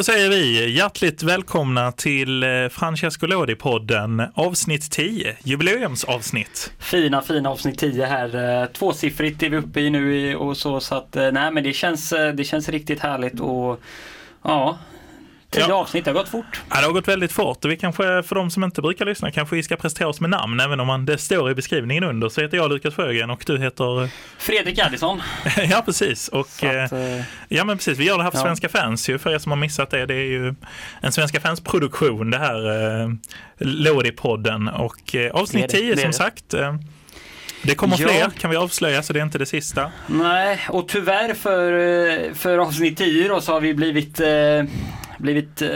då säger vi hjärtligt välkomna till eh, Francesco Lodi-podden avsnitt 10, jubileumsavsnitt. Fina, fina avsnitt 10 här. Eh, tvåsiffrigt är vi uppe i nu och så, så att eh, nej men det känns, det känns riktigt härligt och ja, Tio ja. avsnitt, det har gått fort. Ja, det har gått väldigt fort och vi kanske, för de som inte brukar lyssna, kanske vi ska presentera oss med namn, även om man, det står i beskrivningen under. Så heter jag Lukas Sjögren och du heter? Fredrik Addison. ja, precis. Och, att, eh, ja, men precis. Vi gör det här för ja. Svenska fans ju, för er som har missat det. Det är ju en Svenska fans-produktion det här, eh, Lodi-podden. Och eh, avsnitt 10 som sagt. Eh, det kommer ja. fler kan vi avslöja så det är inte det sista. Nej, och tyvärr för, eh, för avsnitt 10 då så har vi blivit eh, blivit eh,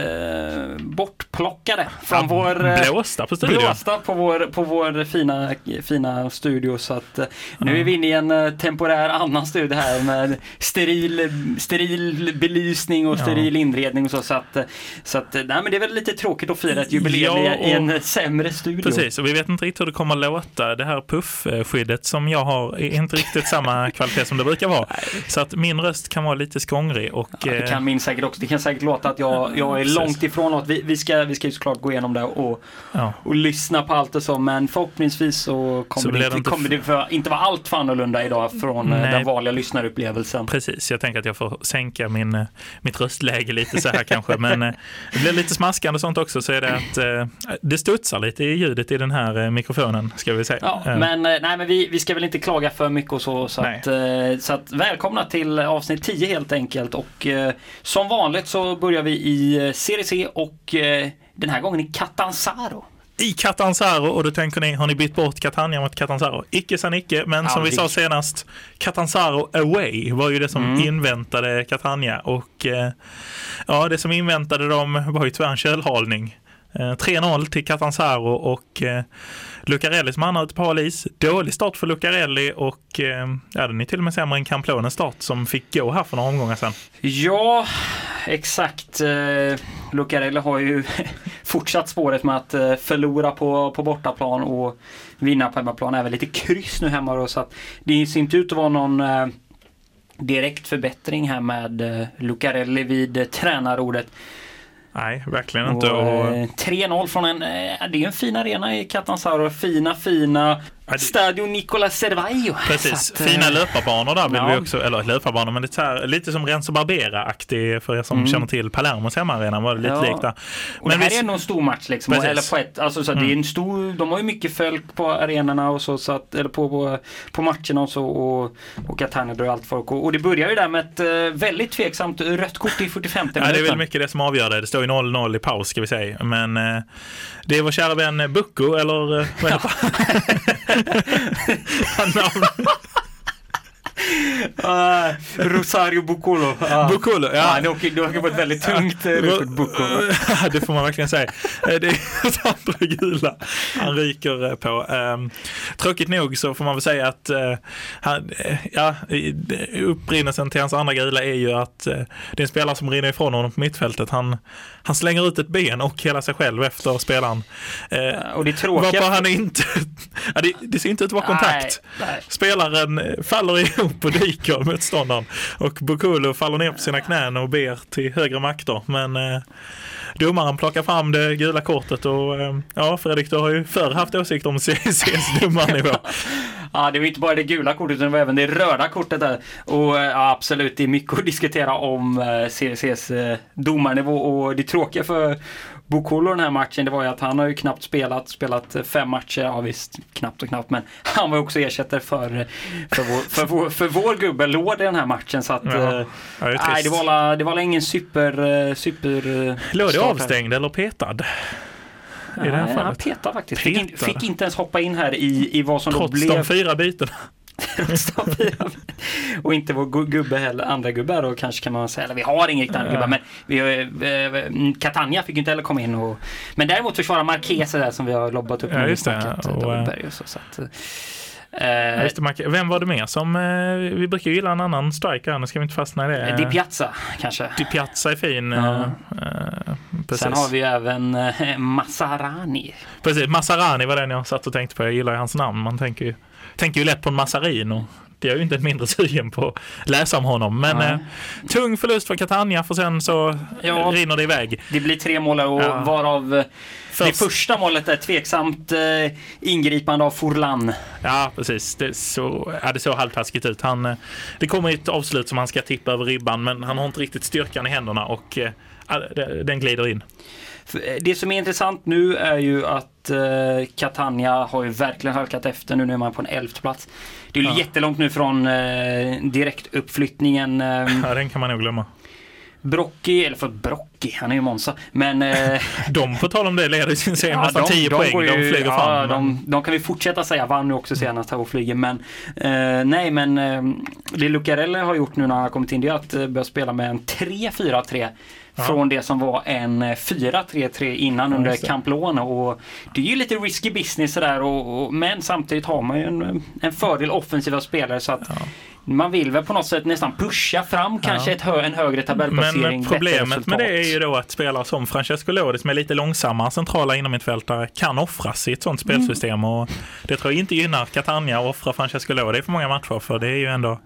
bortplockade från ja, vår... Eh, blåsta på studion. Blåsta på vår, på vår fina, fina studio. Så att eh, nu är vi inne i en eh, temporär annan studio här med steril, steril belysning och steril ja. inredning och så. Så att, så att nej, men det är väl lite tråkigt att fira ett jubileum ja, i en sämre studio. Precis, och vi vet inte riktigt hur det kommer att låta. Det här puffskyddet som jag har är inte riktigt samma kvalitet som det brukar vara. Så att min röst kan vara lite skångrig. Och, ja, det kan min säkert också. Det kan säkert låta att jag jag, är långt ifrån något. Vi, vi, ska, vi ska ju såklart gå igenom det och, ja. och lyssna på allt och så. Men förhoppningsvis så kommer, så det, inte, kommer det för, inte vara allt för annorlunda idag från eh, Nej. den vanliga lyssnarupplevelsen. Precis, jag tänker att jag får sänka min, eh, mitt röstläge lite så här kanske. Men eh, det blir lite smaskande och sånt också. Så är det att det studsar lite i ljudet i den här mikrofonen ska vi säga. Ja, men, nej, men vi, vi ska väl inte klaga för mycket och så. Så, att, så att, välkomna till avsnitt 10 helt enkelt. Och som vanligt så börjar vi i eh, Serie C och eh, den här gången i Catanzaro. I Catanzaro och då tänker ni, har ni bytt bort Catania mot Catanzaro? Icke sa icke, men som vi sa senast, Catanzaro away var ju det som mm. inväntade Catania och eh, ja, det som inväntade dem var ju tyvärr en kölhalning. Eh, 3-0 till Catanzaro och eh, Lucarelli som hamnar ute på hal is. Dålig start för Lucarelli och eh, ja, den är till och med sämre än Camplones start som fick gå här för några omgångar sedan. Ja, exakt. Lucarelli har ju fortsatt spåret med att förlora på, på bortaplan och vinna på hemmaplan. Även lite kryss nu hemma då, så att det ser inte ut att vara någon direkt förbättring här med Lucarelli vid tränarordet. Nej, verkligen inte. Och, 3-0 eh, från en, eh, det är en fin arena i Catanzaro. Fina, fina Stadio Nicola Servaio. Precis, att, fina eh, löparbanor där vill ja. vi också, eller löparbanor men lite, här, lite som Renzo Barbera-aktig för er som mm. känner till Palermos hemmaarena var det lite ja. likt där. Men det här vi... är en stor match liksom, eller på ett, alltså så mm. det är en mm. stor, de har ju mycket folk på arenorna och så, så att, eller på, på, på matcherna och så och, och Catania drar allt folk och, och, det börjar ju där med ett uh, väldigt tveksamt rött kort i 45 minuten. Ja, det är väl mycket det som avgör det. Det står ju 0-0 i paus ska vi säga, men uh, det är vår kära vän Bucco, eller vad heter han? Uh, Rosario Bucolo. Uh. Bucolo, ja. Uh, det, åker, det åker på ett väldigt tungt uh, Bucolo. det får man verkligen säga. Eh, det är andra gula han ryker eh, på. Um, tråkigt nog så får man väl säga att uh, han, ja, upprinnelsen till hans andra gula är ju att uh, det är en spelare som rinner ifrån honom på mittfältet. Han, han slänger ut ett ben och hela sig själv efter spelaren. Uh, och det är tråkiga... Varför han inte... ja, det, det, ser inte ut att vara kontakt. Nej, nej. Spelaren faller ihop och dyker motståndaren. Och Bukulu faller ner på sina knän och ber till högre makter. Men eh, domaren plockar fram det gula kortet och eh, ja, Fredrik, du har ju förr haft åsikter om CCs domarnivå. Ja, det var inte bara det gula kortet utan det var även det röda kortet där. Och ja, absolut, det är mycket att diskutera om eh, CSCs eh, domarnivå och det tråkiga för Bokolo den här matchen, det var ju att han har ju knappt spelat, spelat fem matcher, ja visst, knappt och knappt, men han var också ersättare för, för, vår, för, vår, för vår gubbe Lord i den här matchen. Så att, ja, eh, ja, det, nej, det var, det var ingen super... Eh, super Låg avstängd eller petad? I det här fallet. Han petade faktiskt. Fick, in, fick, inte ens hoppa in här i, i vad som Trots då blev... Trots de fyra bytena. och inte vår gubbe heller, andra gubbar då kanske kan man säga. Eller vi har inga andra gubbar men vi, äh, Catania fick ju inte heller komma in. Och, men däremot försvara Marquese där som vi har lobbat upp. Ja, just det. Och, och så, så att, Eh, Just det, vem var det mer som, eh, vi brukar ju gilla en annan striker, nu ska vi inte fastna i det. Di Piazza kanske. Di Piazza är fin. Ja. Eh, Sen har vi även Massarani. Precis, Massarani var den jag satt och tänkte på, jag gillar ju hans namn, man tänker ju, tänker ju lätt på en Massarino. Blir jag ju inte mindre sugen på att läsa om honom. Men eh, tung förlust för Catania för sen så ja, rinner det iväg. Det blir tre mål och ja. varav eh, Först... det första målet är tveksamt eh, ingripande av Forlan. Ja, precis. Det, så, ja, det såg halvtaskigt ut. Han, eh, det kommer ett avslut som han ska tippa över ribban men han har inte riktigt styrkan i händerna och eh, den glider in. Eh, det som är intressant nu är ju att eh, Catania har ju verkligen halkat efter nu. Nu är man på en elfte plats. Det är ja. jättelångt nu från eh, direktuppflyttningen. Eh, ja, den kan man nog glömma. Brocki, eller för Brocki, han är ju Monza. Men... Eh, de, på tal om det, leder sin serie ja, nästan 10 poäng. Ju, de flyger ja, fram. De, de, kan vi fortsätta säga, vann nu också senast här och flyger. Men eh, nej, men eh, det Lucarelli har gjort nu när han har kommit in, det är att eh, börja spela med en 3-4-3 från det som var en 4-3-3 eh, innan ja, under Camplone. Och det är ju lite risky business sådär och, och, men samtidigt har man ju en, en fördel offensiva spelare så att ja. Man vill väl på något sätt nästan pusha fram kanske ett hö en högre tabellplacering. Men problemet med det är ju då att spelare som Francesco Lodi som är lite långsammare centrala innermittfältare kan offras i ett sånt spelsystem. Mm. Och det tror jag inte gynnar Catania att offra Francesco Lodi för många matcher för det är ju ändå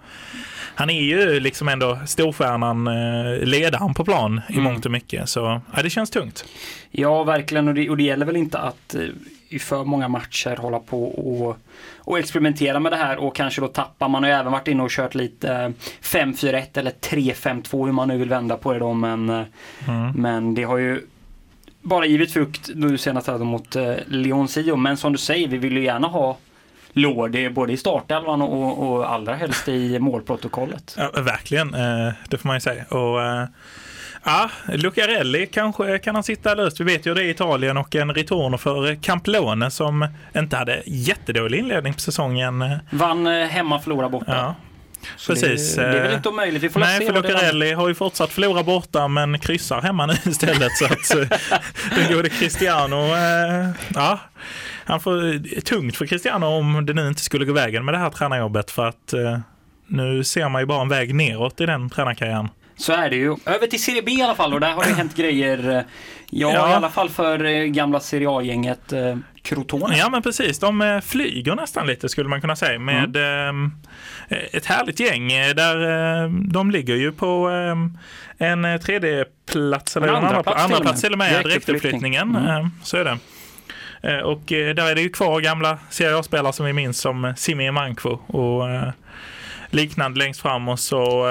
han är ju liksom ändå storstjärnan, eh, ledaren på plan i mm. mångt och mycket. Så ja, det känns tungt. Ja, verkligen. Och det, och det gäller väl inte att eh, i för många matcher hålla på och, och experimentera med det här och kanske då tappa. Man har ju även varit inne och kört lite 5-4-1 eh, eller 3-5-2 hur man nu vill vända på det då. Men, mm. men det har ju bara givit frukt nu senast mot eh, Leon Sio. Men som du säger, vi vill ju gärna ha Lordi både i startelvan och, och allra helst i målprotokollet. Ja, verkligen, eh, det får man ju säga. Och, eh, Ja, Lucarelli kanske kan han sitta löst. Vi vet ju det i Italien och en return för Camplone som inte hade jättedålig inledning på säsongen. Vann eh, hemma, förlorade borta. Ja. Så Precis. Det, det, är väl inte omöjligt. Vi får Nej, för Lucarelli har ju fortsatt förlora borta men kryssar hemma nu istället. så att den gode Cristiano, ja, han får tungt för Cristiano om det nu inte skulle gå vägen med det här tränarjobbet för att eh, nu ser man ju bara en väg neråt i den tränarkarriären. Så är det ju. Över till Serie B i alla fall och där har det hänt grejer. Eh, ja, ja, i alla fall för eh, gamla Serie A-gänget eh, Crotone. Ja men precis, de flyger nästan lite skulle man kunna säga med mm. ett härligt gäng där de ligger ju på en tredje plats eller en andra, plats, andra plats till och med, direktuppflyttningen. Mm. Så är det. Och där är det ju kvar gamla Serie A-spelare som vi minns som Simi Mankvo och liknande längst fram och så...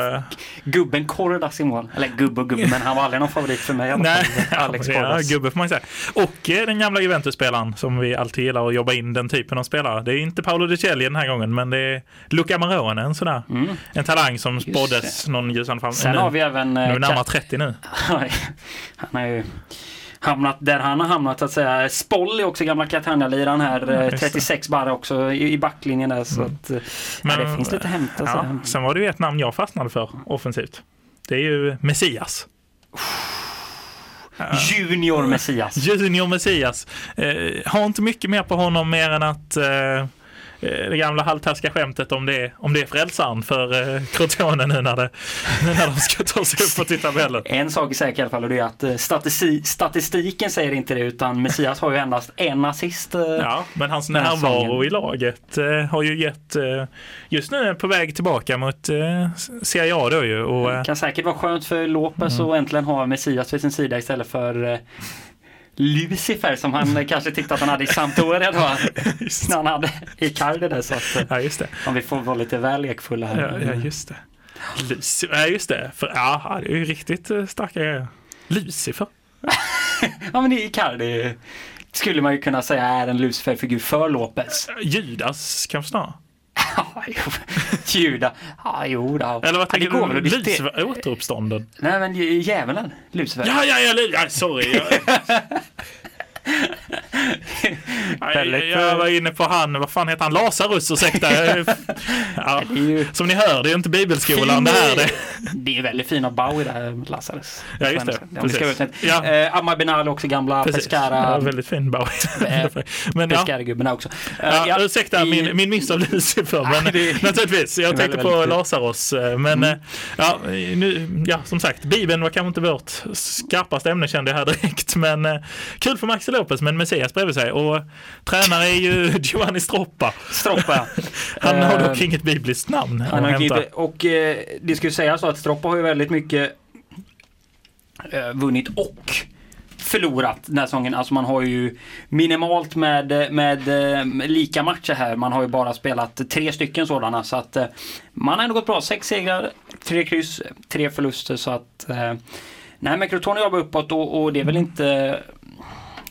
Gubben Kordas i mål. Eller gubbe och gubbe, men han var aldrig någon favorit för mig. Nej, Alex ja, gubbe får man säga. Och den gamla Juventus-spelaren som vi alltid gillar att jobba in den typen av spelare. Det är inte Paolo De Celli den här gången, men det är Luca Marone, en sådär. Mm. En talang som spåddes någon ljusande fram. Sen nu, har vi även... Nu är närmare 30 nu. han är ju hamnat där han har hamnat så att säga. Spoll är också gamla Catania-liraren här, ja, 36 bara också i, backlinjen där. Så mm. att, Men, det finns lite hämta. Ja, sen var det ju ett namn jag fastnade för offensivt. Det är ju Messias. Junior Messias. Junior Messias. Eh, har inte mycket mer på honom mer än att eh, Eh, det gamla halvtaskiga skämtet om det, om det är frälsaren för eh, Crotone nu när, det, nu när de ska ta sig uppåt i tabellen. En sak är säker i alla fall och det är att eh, statistik, statistiken säger inte det utan Messias har ju endast en assist. Eh, ja, men hans närvaro i laget eh, har ju gett, eh, just nu är på väg tillbaka mot eh, Serie A då ju. Och, det kan säkert vara skönt för Lopez mm. att äntligen ha Messias vid sin sida istället för Lucifer som han kanske tyckte att han hade i Sampdoria då. när han hade Icardi där. Så att, ja, just det. Om vi får vara lite väl lekfulla här. Ja, ja just det. Lucifer, ja just det. För, ja, det är ju riktigt eh, starka grejer. Lucifer. ja men Icardi skulle man ju kunna säga är en Lucifer-figur för Lopez. Judas kanske snarare. Juda. Ja, jo då. Eller vad tänker ja, du? Lucifer återuppstånden? Nej, men djävulen. Lucifer. Ja, ja, ja, ja sorry. Nej, jag var inne på han, vad fan heter han, Lazarus, ursäkta. ja, ju... Som ni hör, det är inte bibelskolan fin, det här. Det. det är väldigt fint av Bowie där, Lazarus. Ja, just det. Precis. Ja. Eh, Ammar Benal också gamla precis. Pescara. Ja, väldigt fin Bowie. Eh, men, Pescara-gubben också. Uh, ja, ja, ursäkta i... min, min miss av Lucifer, men det... naturligtvis. Jag tänkte på Lazarus. Eh, men mm. ja, nu, ja, som sagt, Bibeln var kanske inte vårt skarpaste ämne kände jag här direkt. Men kul för Maxi Lopez Messias bredvid sig. Och tränare är ju Giovanni Stroppa. Stroppa. Han har dock inget bibliskt namn. Han har inte, och eh, det skulle sägas så att Stroppa har ju väldigt mycket eh, vunnit och förlorat den här säsongen. Alltså man har ju minimalt med, med, med lika matcher här. Man har ju bara spelat tre stycken sådana så att man har ändå gått bra. Sex segrar, tre kryss, tre förluster så att Nej men Crotone jobbar uppåt och, och det är väl inte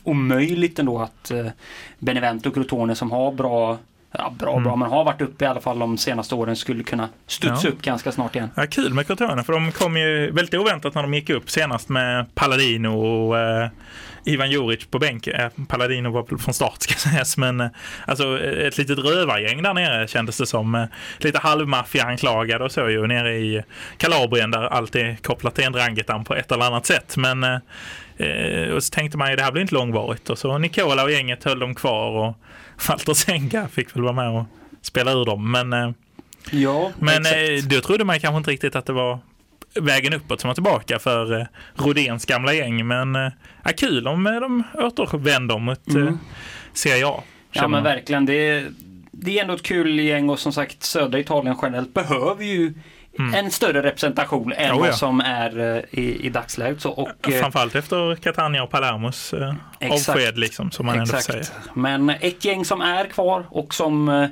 omöjligt ändå att eh, Benevento och Crotone som har bra Ja, bra, mm. bra, men har varit uppe i alla fall de senaste åren skulle kunna studsa ja. upp ganska snart igen. Ja, kul med Crotone, för de kom ju väldigt oväntat när de gick upp senast med Palladino och eh, Ivan Juric på bänk. Eh, Palladino var från start ska sägas, men eh, alltså ett litet rövargäng där nere kändes det som. Eh, lite halvmaffiaanklagade och så ju nere i Kalabrien där allt är kopplat till en Drangetan på ett eller annat sätt. Men eh, och så tänkte man ju det här blir inte långvarigt och så Nicola och gänget höll dem kvar och Walter Senga fick väl vara med och spela ur dem. Men, eh, ja, men eh, då trodde man kanske inte riktigt att det var vägen uppåt som var tillbaka för eh, Rodéns gamla gäng. Men eh, kul om eh, de återvänder mot eh, mm. Serie A. Ja men verkligen. Det är, det är ändå ett kul gäng och som sagt södra Italien generellt behöver ju Mm. en större representation än oh, ja. vad som är uh, i, i dagsläget. Så, och, Framförallt efter Catania och Palermos uh, avsked liksom, som man exakt. ändå säger. Men ett gäng som är kvar och som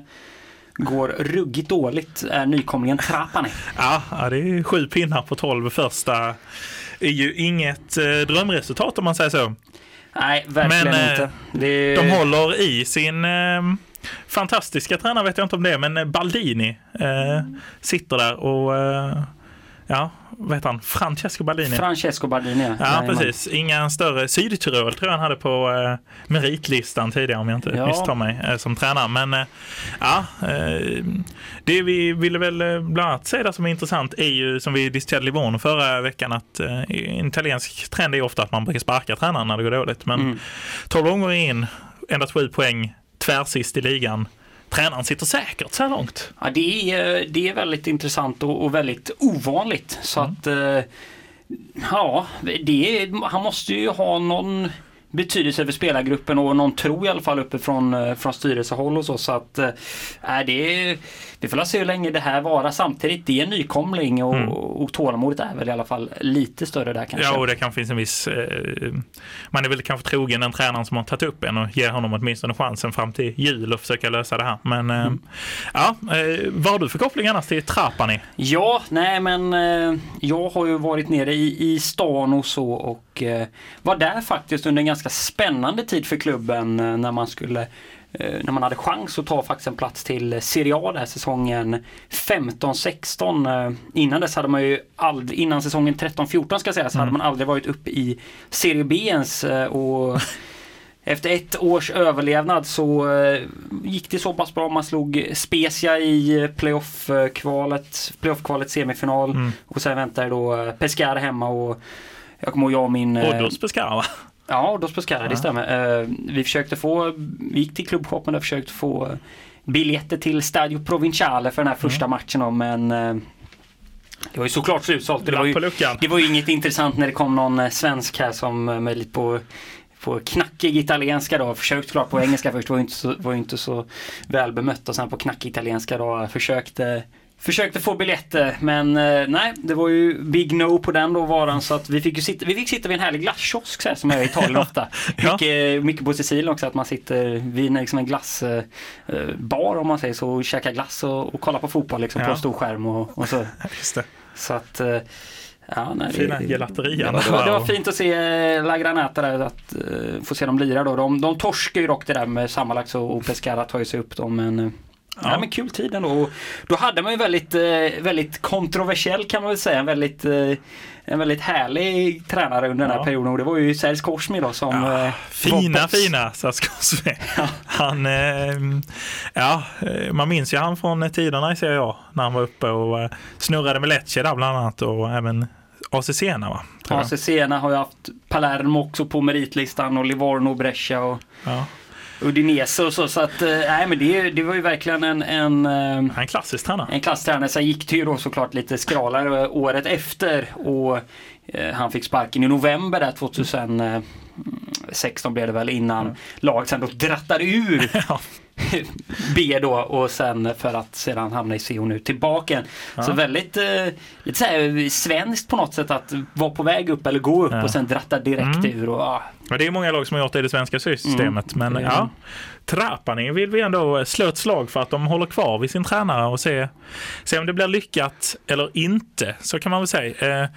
går ruggigt dåligt är nykomlingen Trapani. ja, det är sju pinnar på tolv första. är ju inget eh, drömresultat om man säger så. Nej, verkligen men, inte. Det... De håller i sin eh, fantastiska tränare, vet jag inte om det är, men Baldini eh, sitter där och eh, ja, vad heter han? Francesco Baldini. Francesco Baldini, ja. Ja, precis. Inga större. Sydtyrol tror jag han hade på eh, meritlistan tidigare om jag inte ja. misstar mig eh, som tränare. Men eh, ja, eh, det vi ville väl eh, bland annat säga som är intressant är ju som vi diskuterade i Livorno förra veckan att eh, en italiensk trend är ofta att man brukar sparka tränaren när det går dåligt. Men mm. 12 gånger in, endast 7 poäng, tvärsist i ligan tränaren sitter säkert så här långt. Ja, det, är, det är väldigt intressant och, och väldigt ovanligt. Så mm. att eh, Ja, det är, han måste ju ha någon betydelse för spelargruppen och någon tro i alla fall uppifrån eh, från styrelsehåll och så. Så att äh, det är, vi får se hur länge det här varar. Samtidigt, det är en nykomling och, mm. och tålamodet är väl i alla fall lite större där kanske. Ja, och det kan finnas en viss... Eh, man är väl kanske trogen den tränaren som har tagit upp en och ger honom åtminstone chansen fram till jul och försöka lösa det här. Men eh, mm. ja, eh, vad har du för koppling annars till Trapani? Ja, nej men eh, jag har ju varit nere i, i stan och så och eh, var där faktiskt under en ganska spännande tid för klubben eh, när man skulle Eh, när man hade chans att ta faktiskt en plats till Serie A den här säsongen 15-16. Eh, innan dess hade man ju aldrig, innan säsongen 13-14 ska jag säga, så mm. hade man aldrig varit uppe i Serie B ens. Eh, och efter ett års överlevnad så gick det så pass bra. Man slog Spezia i playoff-kvalet, playoff semifinal mm. och sen väntade då Pescara hemma och jag kommer ihåg jag och min... Rhodos Pescara va? Ja, Dos Pescara, stämmer. Uh, vi försökte få, vi gick till klubbshoppen och försökte få biljetter till Stadio Provinciale för den här första mm. matchen men uh, det var ju såklart slutsålt. Det var ju, det var ju inget intressant när det kom någon eh, svensk här som med lite på på knackig italienska då, försökte klart på engelska först, var inte så, var inte så väl bemött och sen på knackig italienska då försökte Försökte få biljetter men eh, nej, det var ju big no på den då varan så att vi fick, ju sitta, vi fick sitta vid en härlig glasskiosk så här, som är i Italien ofta. ja. mycket, mycket på Sicilien också att man sitter vid liksom en glassbar eh, om man säger så och käkar glass och, och kollar på fotboll liksom, ja. på en stor skärm och, och så. Så att eh, Ja, nej, Fina gelaterian. Det, det, var, det var fint att se La Granata där, att uh, få se dem lira då. De, de torskar ju dock det där med sammanlagt så och Pescara tar ju sig upp dem men Ja. ja. men kul tid ändå. Då hade man ju väldigt, eh, väldigt kontroversiell kan man väl säga. En väldigt, eh, en väldigt härlig tränare under den här ja. perioden och det var ju Serge Korsmi då som ja, eh, Fina fina Serge Korsmi. Ja. Han, ja, man minns ju han från tiderna i Serie A när han var uppe och snurrade med Lecce där bland annat och även AC Sena va? AC Sena har ju haft Palermo också på meritlistan och Livorno och Brescia. Och... Ja. Udinese och så. Så att, eh, nej men det, det var ju verkligen en... En, eh, en klassisk tränare. En klassisk tränare. Sen gick det ju då såklart lite skralare året efter. Och eh, han fick sparken i november där 2016 16 blev det väl innan mm. laget sen då drattade ur B då och sen för att sedan hamna i C och nu tillbaka. Ja. Så väldigt eh, lite så här svenskt på något sätt att vara på väg upp eller gå upp ja. och sen dratta direkt mm. ur. Och, ah. ja, det är många lag som har gjort det i det svenska systemet. Mm. Men ja, Trapani vill vi ändå slå ett slag för att de håller kvar vid sin tränare och se, se om det blir lyckat eller inte. Så kan man väl säga. Eh,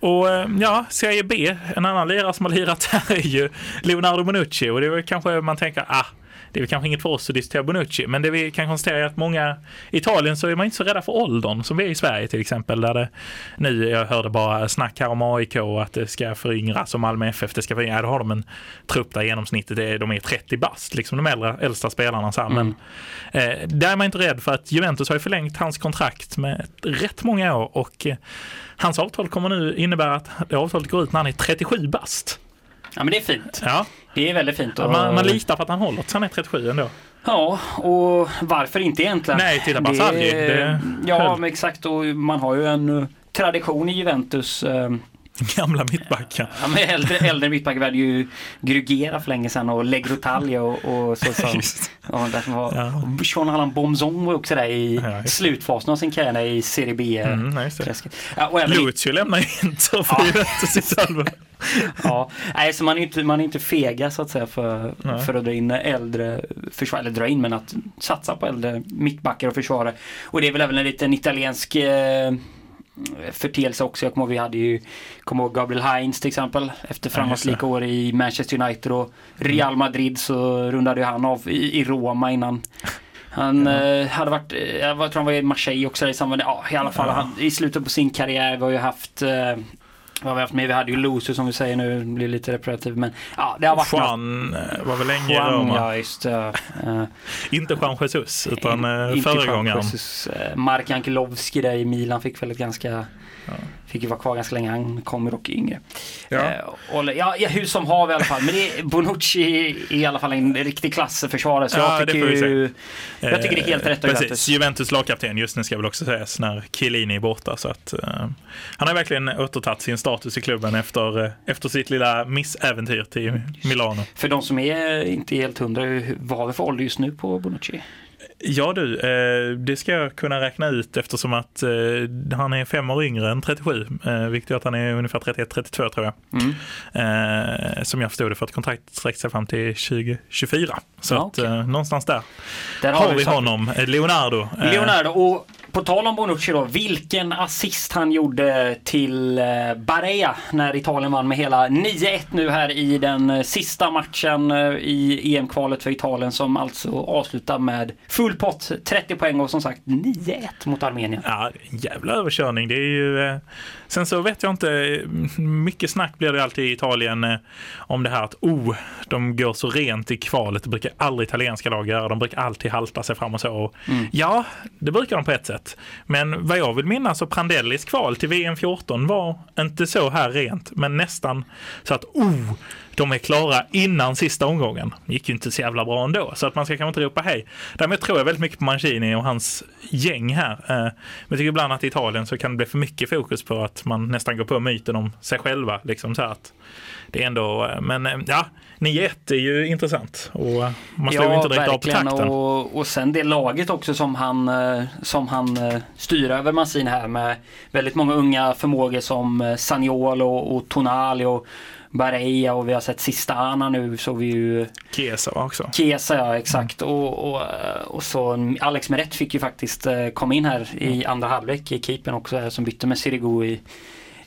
och eh, ja, Serie B, en annan lirare som har lirat här är ju Leonardo Bonucci och det är väl kanske man tänker, ah, det är väl kanske inget för oss att diskutera Bonucci, men det vi kan konstatera är att många i Italien så är man inte så rädda för åldern som vi är i Sverige till exempel. Där det, nu, jag hörde bara snack här om AIK att det ska föryngras och Malmö FF det ska föryngras. Ja, då har de en trupp där genomsnittet är, de är 30 bast, liksom de äldre, äldsta spelarna. Så här. Mm. Men eh, där är man inte rädd för att Juventus har förlängt hans kontrakt med rätt många år och eh, hans avtal kommer nu innebära att det avtalet går ut när han är 37 bast. Ja men det är fint. Ja. Det är väldigt fint. Och... Man, man litar på att han håller tills han är 37 ändå. Ja, och varför inte egentligen? Nej, titta på Sarri. Ja, men exakt. Och man har ju en uh, tradition i Juventus. Gamla mittbackar. Ja, men äldre, äldre mittbackar. Vi hade ju Grugera för länge sedan och Legrotaglia och, och så. Som, ja, där som var, ja. Sean Allan Bomzong var också där i ja, slutfasen av sin karriär i Serie B. Mm, ja, Lucio lämnar Inter för ja. Juventus i Salvo. ja, nej, så man är inte, man är inte fega så att säga för, för att dra in äldre försvar, eller dra in men att satsa på äldre mittbackar och försvarare. Och det är väl även en liten italiensk eh, förteelse också. Jag kommer ihåg vi hade ju, kommer ihåg Gabriel Heinz till exempel efter framgångsrika år i Manchester United och Real Madrid så rundade han av i, i Roma innan han ja. eh, hade varit, eh, jag tror han var i Marseille också i samband, ja i alla fall ja. han, i slutet på sin karriär var ju haft eh, vad har vi haft med? Vi hade ju Loser som vi säger nu, blir lite reparativ. Men ja, det har varit Juan något. Eh, var väl länge Juan, i Roma. Ja, just uh, Inte Juan Jesus, utan uh, föregångaren. Mark Ankilovski där i Milan fick väl ett ganska Ja. Fick ju vara kvar ganska länge, han kommer dock yngre. Ja. Eh, och, ja, ja, hur som har vi i alla fall. Men det, Bonucci är i alla fall en riktig klassförsvarare. Så ja, jag, tycker ju, jag tycker det är helt rätt av Juventus. Juventus lagkapten just nu ska väl också sägas när Chiellini är borta. Så att, uh, han har verkligen återtagit sin status i klubben efter, uh, efter sitt lilla missäventyr till Milano. För de som är inte helt hundra, vad har vi för ålder just nu på Bonucci? Ja du, eh, det ska jag kunna räkna ut eftersom att eh, han är fem år yngre än 37, eh, vilket gör att han är ungefär 31-32 tror jag. Mm. som jag förstod det för att kontraktet sträcker sig fram till 2024. Så ja, okay. att någonstans där, där har, har vi honom, Leonardo. Leonardo, och på tal om Bonucci då, vilken assist han gjorde till eh, Barea när Italien vann med hela 9-1 nu här i den eh, sista matchen eh, i EM-kvalet för Italien som alltså avslutar med full pott, 30 poäng och som sagt 9-1 mot Armenien. Ja, jävla överkörning. Det är ju Sen så vet jag inte, mycket snack blir det alltid i Italien om det här att oh, de går så rent i kvalet. Det brukar aldrig italienska lag göra. De brukar alltid halta sig fram och så. Mm. Ja, det brukar de på ett sätt. Men vad jag vill minnas så Prandellis kval till VM 14 var inte så här rent, men nästan så att oh, de är klara innan sista omgången. Det gick ju inte så jävla bra ändå, så att man ska kanske inte ropa hej. Därmed tror jag väldigt mycket på Mancini och hans gäng här. Eh, men jag tycker ibland att i Italien så kan det bli för mycket fokus på att man nästan går på myten om sig själva. Liksom så att det är ändå, eh, men eh, ja, 9-1 är ju intressant och man slår ja, inte direkt av på takten. Och, och sen det laget också som han, som han styr över Mancini här med väldigt många unga förmågor som Saniolo och Tonali och Bareja och vi har sett Sistana nu så vi ju Kesa också. Kesa ja exakt mm. och, och, och så Alex Meret fick ju faktiskt eh, komma in här i mm. andra halvlek i keepern också som bytte med Sirigu i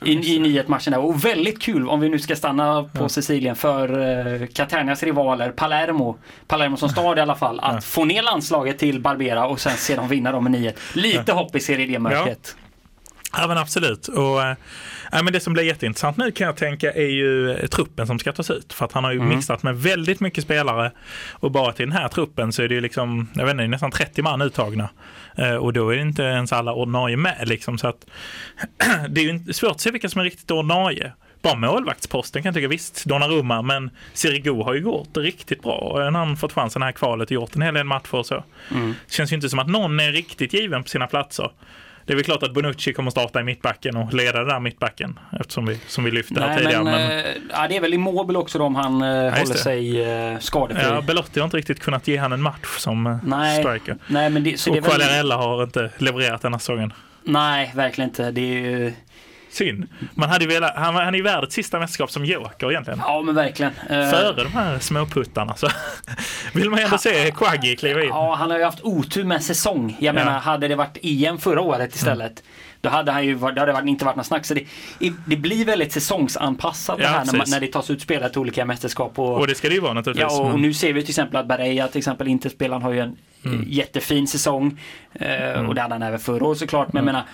i, i nyhetsmatchen där. Och väldigt kul om vi nu ska stanna på ja. Sicilien för uh, Catanias rivaler Palermo. Palermo som stad i alla fall. Att ja. få ner landslaget till Barbera och sen se dem vinna dem med 9 Lite ja. hopp i Serie D-mörkret. Ja. Ja men absolut. Och, Ja, men det som blir jätteintressant nu kan jag tänka är ju truppen som ska tas ut. För att han har ju mm. mixat med väldigt mycket spelare och bara till den här truppen så är det ju liksom, jag vet inte, nästan 30 man uttagna. Eh, och då är det inte ens alla ordinarie med liksom. Så att, det är ju svårt att se vilka som är riktigt ordinarie. Bara målvaktsposten kan jag tycka visst, Donnarumma, men Sirigu har ju gjort det riktigt bra. Han har fått chansen här kvalet och gjort en hel del matcher och så. Mm. Det känns ju inte som att någon är riktigt given på sina platser. Det är väl klart att Bonucci kommer starta i mittbacken och leda den där mittbacken eftersom vi, som vi lyfte här tidigare. Men, men... Eh, ja, det är väl Immobile också då om han eh, ja, håller sig eh, skadefri. Ja, Belotti har inte riktigt kunnat ge han en match som nej, striker. Nej, men det, så och är väl... har inte levererat den här säsongen. Nej, verkligen inte. Det är ju Synd. Man hade velat, han, han är ju värd ett sista mästerskap som joker egentligen. Ja men verkligen. Eh, Före de här småputtarna så vill man ju ändå se Quaggy kliva in. Ja han har ju haft otur med säsong. Jag ja. menar hade det varit EM förra året istället. Mm. Då hade han ju det hade inte varit något snack. Så det, det blir väldigt säsongsanpassat ja, det här när, man, när det tas ut spelare till olika mästerskap. Och, och det ska det ju vara naturligtvis. Ja och men... nu ser vi till exempel att Bareja till exempel inte spelar. har ju en mm. jättefin säsong. Eh, mm. Och det hade han även förra året såklart. Men mm. menar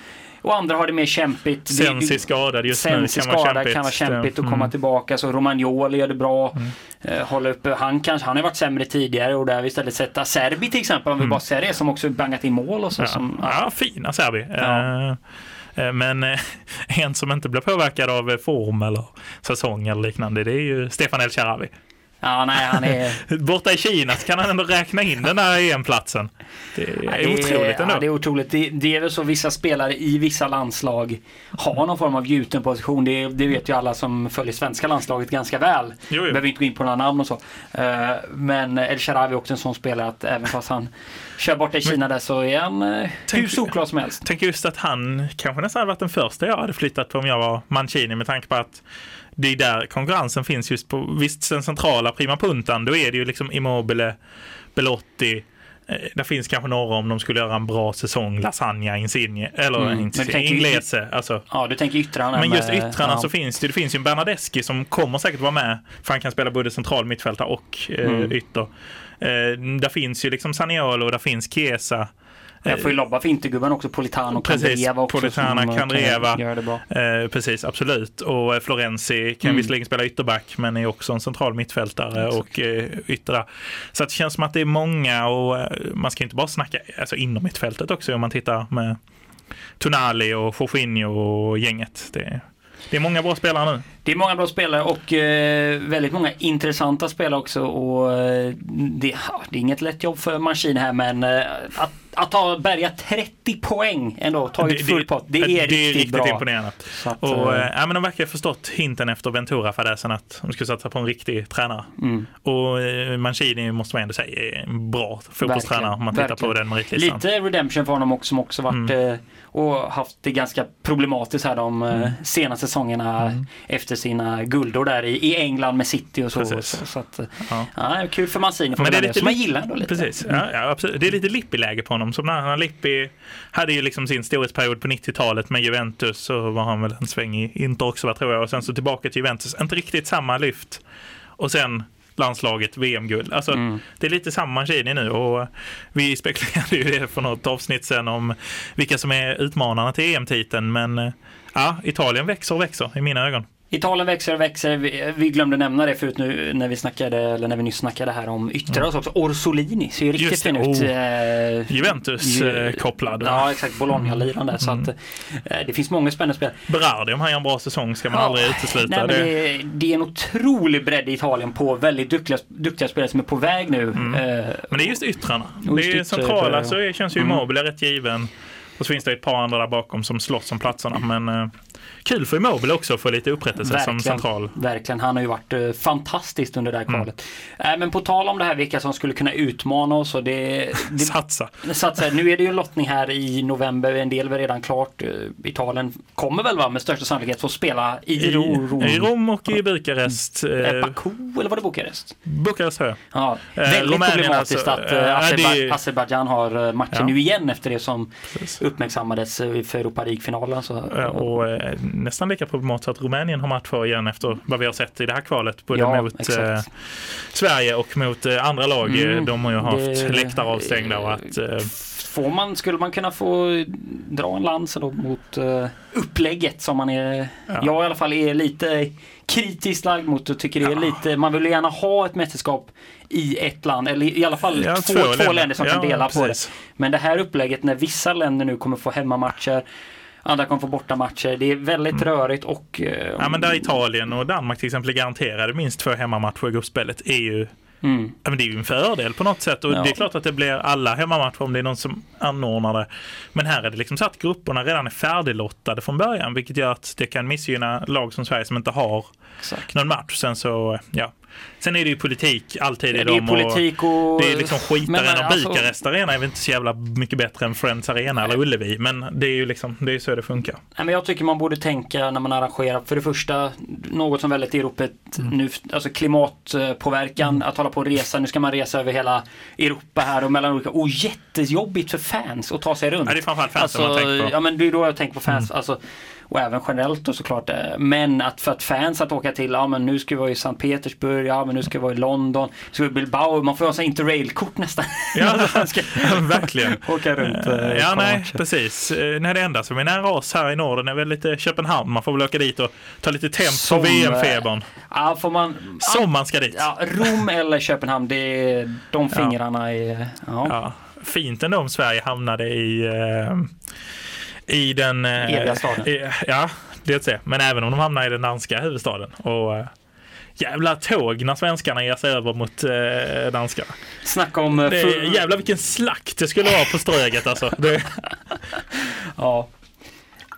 och andra har det mer kämpigt. Sensi skadad just Sensi nu kan vara kämpigt. kan vara kämpigt att komma mm. tillbaka. Så Romagnoli gör det bra. Mm. Eh, hålla uppe. Han, kanske, han har varit sämre tidigare och där vi istället sätta Serbi till exempel om vi mm. bara ser det som också bangat in mål och så. Ja, som, ja. ja fina Serbi. Ja. Uh, men en som inte blir påverkad av form eller säsong eller liknande det är ju Stefan El Sharawi. Ja, nej, han är... Borta i Kina så kan han ändå räkna in den där EM-platsen. Det är, ja, det är otroligt ändå. Ja, det är otroligt. Det, det, är väl så vissa spelare i vissa landslag har någon form av gjuten position. Det, det vet ju alla som följer svenska landslaget ganska väl. Jo, jo. Behöver inte gå in på några namn och så. Uh, men El Sharawi är också en sån spelare att även fast han kör borta i Kina där så är han uh, hur solklar som helst. Tänk just att han kanske nästan hade varit den första jag hade flyttat på om jag var Mancini med tanke på att det är där konkurrensen finns just på, visst den centrala prima puntan, då är det ju liksom Immobile, Belotti, eh, det finns kanske några om de skulle göra en bra säsong, Lasagna, Insigne, eller mm. inte, Inglese. Alltså. Ja, du tänker yttrarna. Men just yttrarna ja. så finns det, det finns ju en Bernadeschi som kommer säkert vara med, för han kan spela både central mittfältare och eh, mm. ytter. Eh, där finns ju liksom Saniolo, där finns Chiesa. Jag får ju lobba för Intergubben också, Politano och Kandreva också. Politano, Kandreva. Eh, precis, absolut. Och eh, Florenzi kan mm. visserligen spela ytterback men är också en central mittfältare Exakt. och eh, yttra. Så det känns som att det är många och eh, man ska inte bara snacka alltså, inom mittfältet också om man tittar med Tonali och Jorginho och gänget. Det, det är många bra spelare nu. Det är många bra spelare och eh, väldigt många intressanta spelare också. Och, eh, det, det, är inget lätt jobb för Manchin här men eh, att att ha bärgat 30 poäng ändå, tagit full pott, det är, det riktigt, är riktigt bra. imponerande. Att, och, äh, ja, men de verkar ha förstått hinten efter Ventura-fadäsen att de ska satsa på en riktig tränare. Mm. Och äh, Mancini måste man ändå säga är en bra fotbollstränare om man tittar verkligen. på den meritlistan. Lite redemption för honom också som också varit mm. och haft det ganska problematiskt här de mm. senaste säsongerna mm. Efter sina guldor där i, i England med City och så. så, så att, ja. Ja, kul för Mancini, för men det är lite, som man gillar ändå lite. Precis, ja, ja, absolut. det är lite Lippi-läge på honom. Som när Lippi hade ju liksom sin storhetsperiod på 90-talet med Juventus så var han väl en sväng i Inter också tror jag. Och sen så tillbaka till Juventus. Inte riktigt samma lyft. Och sen landslaget VM-guld. Alltså, mm. Det är lite samma Mancini nu och vi spekulerade ju det för något avsnitt sen om vilka som är utmanarna till EM-titeln. Men ja, Italien växer och växer i mina ögon. Italien växer och växer. Vi, vi, glömde nämna det förut nu när vi snackade, eller när vi nyss snackade här om yttrar mm. också. Orsolini ser ju riktigt fin ut. Oh. Eh, Juventus-kopplad. ja, exakt. Bologna-liraren där. Mm. Så att, eh, det finns många spännande spelare. Berardi, om han gör en bra säsong ska man ja, aldrig utesluta. Nej, det. Det, det, är en otrolig bredd i Italien på väldigt duktiga, duktiga spelare som är på väg nu. Mm. Eh, men det är just yttrarna. Just det är centrala så känns ju mm. Immobile rätt given. Och så finns det ett par andra där bakom som slåss om platserna. Men eh, kul för Immobile också att få lite upprättelse verkligen, som central. Verkligen, han har ju varit uh, fantastiskt under det här mm. kvalet. Mm. Äh, men på tal om det här vilka som skulle kunna utmana oss. Och det, det, satsa. satsa. Nu är det ju lottning här i november, en del är redan klart. Uh, Italien kommer väl va, med största sannolikhet få spela i, I Rom. I Rom och i Bukarest. Mm. Baku eller var det Bukarest? Bukarest hör jag. Ja, väldigt Rumänien problematiskt alltså, att uh, Azerbajdzjan har matchen ja. nu igen efter det som Precis. uppmärksammades för Europa League-finalen. och nästan lika problematiskt att Rumänien har match för igen efter vad vi har sett i det här kvalet. Både ja, mot eh, Sverige och mot eh, andra lag. Mm, De har ju haft det, läktare avstängda. Och att, eh, får man, skulle man kunna få dra en lans mot uh, upplägget som man är, ja. jag i alla fall är lite kritiskt lagd mot och tycker det är lite, man vill gärna ha ett mästerskap i ett land eller i alla fall ja, två, två länder. länder som kan dela på det. Men det här upplägget när vissa länder nu kommer få hemmamatcher Andra kommer få borta matcher. Det är väldigt mm. rörigt och... Eh, ja men där Italien och Danmark till exempel är garanterade minst två hemmamatcher i gruppspelet är ju Mm. Men det är ju en fördel på något sätt och ja. det är klart att det blir alla hemmamatcher om det är någon som anordnar det. Men här är det liksom så att grupperna redan är färdiglottade från början vilket gör att det kan missgynna lag som Sverige som inte har Exakt. någon match. Sen så, ja, Sen är det ju politik alltid i dem. Politik och... Det är liksom skitaren och alltså... Bukarest Arena är väl inte så jävla mycket bättre än Friends Arena Nej. eller Ullevi. Men det är ju liksom, det är så det funkar. Nej, men jag tycker man borde tänka när man arrangerar, för det första, något som väldigt ropet mm. nu, alltså klimatpåverkan, mm. att hålla på och resa. Nu ska man resa över hela Europa här och mellan olika, och jättejobbigt för fans att ta sig runt. Ja, det är framförallt fans alltså, man tänker på. Ja, men det är då jag tänker på fans. Mm. Alltså, och även generellt då såklart. Eh, men att för att fans att åka till, ja men nu ska vi vara i Sankt Petersburg, ja men nu ska vi vara i London, ska vi Bilbao, man får ha interrail-kort nästan. Ja, verkligen. åka runt. Uh, ja, nej, matcher. precis. Nej, det enda som är nära oss här i Norden är väl lite Köpenhamn. Man får väl åka dit och ta lite temp på VM-febern. Ja, får man. Som man ska dit. Ja, Rom eller Köpenhamn, det är de fingrarna ja. är... Ja. ja. Fint ändå om Sverige hamnade i uh, i den... Eh, Eviga staden. I, ja, det se. Men även om de hamnar i den danska huvudstaden. Och, eh, jävla tåg när svenskarna ger sig över mot eh, danskarna. Snacka om... Eh, det, jävla vilken slakt det skulle vara på Ströget alltså. Det... ja.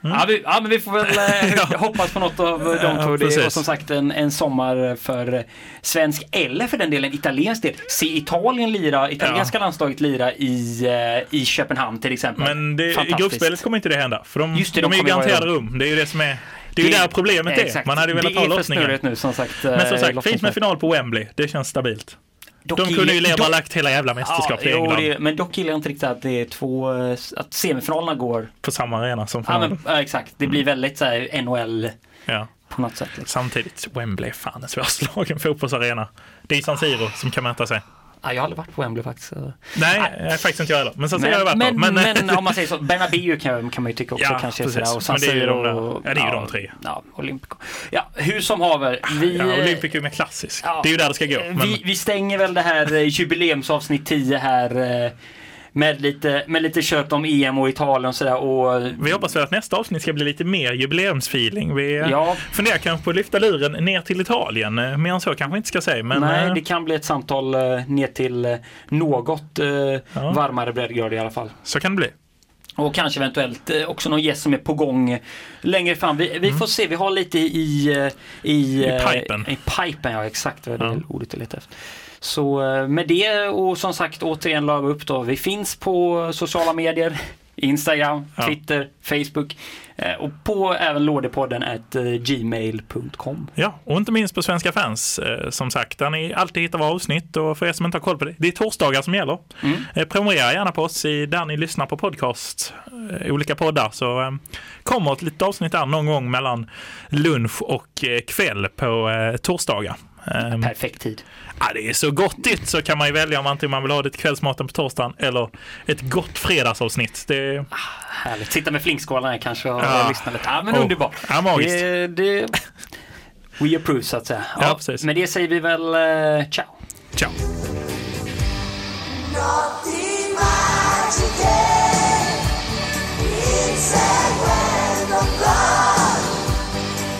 Mm. Ja, vi, ja, men vi får väl eh, hoppas på något av de två. det är som sagt en, en sommar för svensk eller för den delen italiensk del. Se Italien lira, italienska landslaget lira i, eh, i Köpenhamn till exempel. Men det, i gruppspelet kommer inte det hända. För de, Just det, de, de är ju garanterade rum. Det är ju det som är det är ju där problemet är. Man hade ju velat ha lottningen. nu som sagt. Men som sagt, fint med final på Wembley. Det känns stabilt. Dock de kunde ju leva dock, lagt hela jävla mästerskapet ja, i England. Det, men dock gillar jag inte riktigt att det är två, att semifinalerna går på samma arena som finalen. Ja, men, exakt, det blir väldigt så här NHL ja. på något sätt. Liksom. Samtidigt, Wembley är fan en svårslagen fotbollsarena. Det är San Siro som kan mäta sig. Ja, jag har aldrig varit på Wembley faktiskt. Nej, Nej. faktiskt inte jag heller. Men Siro har jag varit men. Men, men om man säger så, Bernabéu kan, kan man ju tycka också ja, kanske. Sådär, och San Siro, men det är ju de, ja, det är ju de tre. Ja, Olympico. Ja, hur som haver. Vi, ja, Olympico är klassisk. Ja, det är ju där det ska gå. Men... Vi, vi stänger väl det här eh, jubileumsavsnitt 10 här eh, med lite, med lite kött om EM och Italien och sådär. Vi hoppas väl att nästa avsnitt ska bli lite mer jubileumsfeeling. Vi ja. funderar kanske på att lyfta luren ner till Italien. Mer än så kanske inte ska säga. Men... Nej, det kan bli ett samtal ner till något ja. varmare breddgrad i alla fall. Så kan det bli. Och kanske eventuellt också någon gäst som är på gång längre fram. Vi, vi mm. får se, vi har lite i... I, I pipen. I pipen, ja exakt vad det ja. ordet jag letar efter. Så eh, med det och som sagt återigen la upp då. Vi finns på sociala medier. Instagram, Twitter, ja. Facebook eh, och på även lådepodden at eh, gmail.com. Ja, och inte minst på Svenska fans som sagt, där ni alltid hittar våra avsnitt och för er som inte har koll på det, det är torsdagar som gäller. Mm. Prenumerera gärna på oss i där ni lyssnar på podcast, olika poddar, så kommer ett litet avsnitt där någon gång mellan lunch och kväll på torsdagar. Perfekt tid. Ja, det är så gottigt så kan man ju välja om antingen man vill ha det till kvällsmaten på torsdagen eller ett gott fredagsavsnitt. Det... Ah, härligt. Sitta med flinkskålarna här kanske och ja. lyssna lite. Ja, men oh. underbart. Ja, magiskt. Det, det... We approve så att säga. Ja, ja, precis. Med det säger vi väl uh, ciao. Ciao.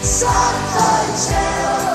Sun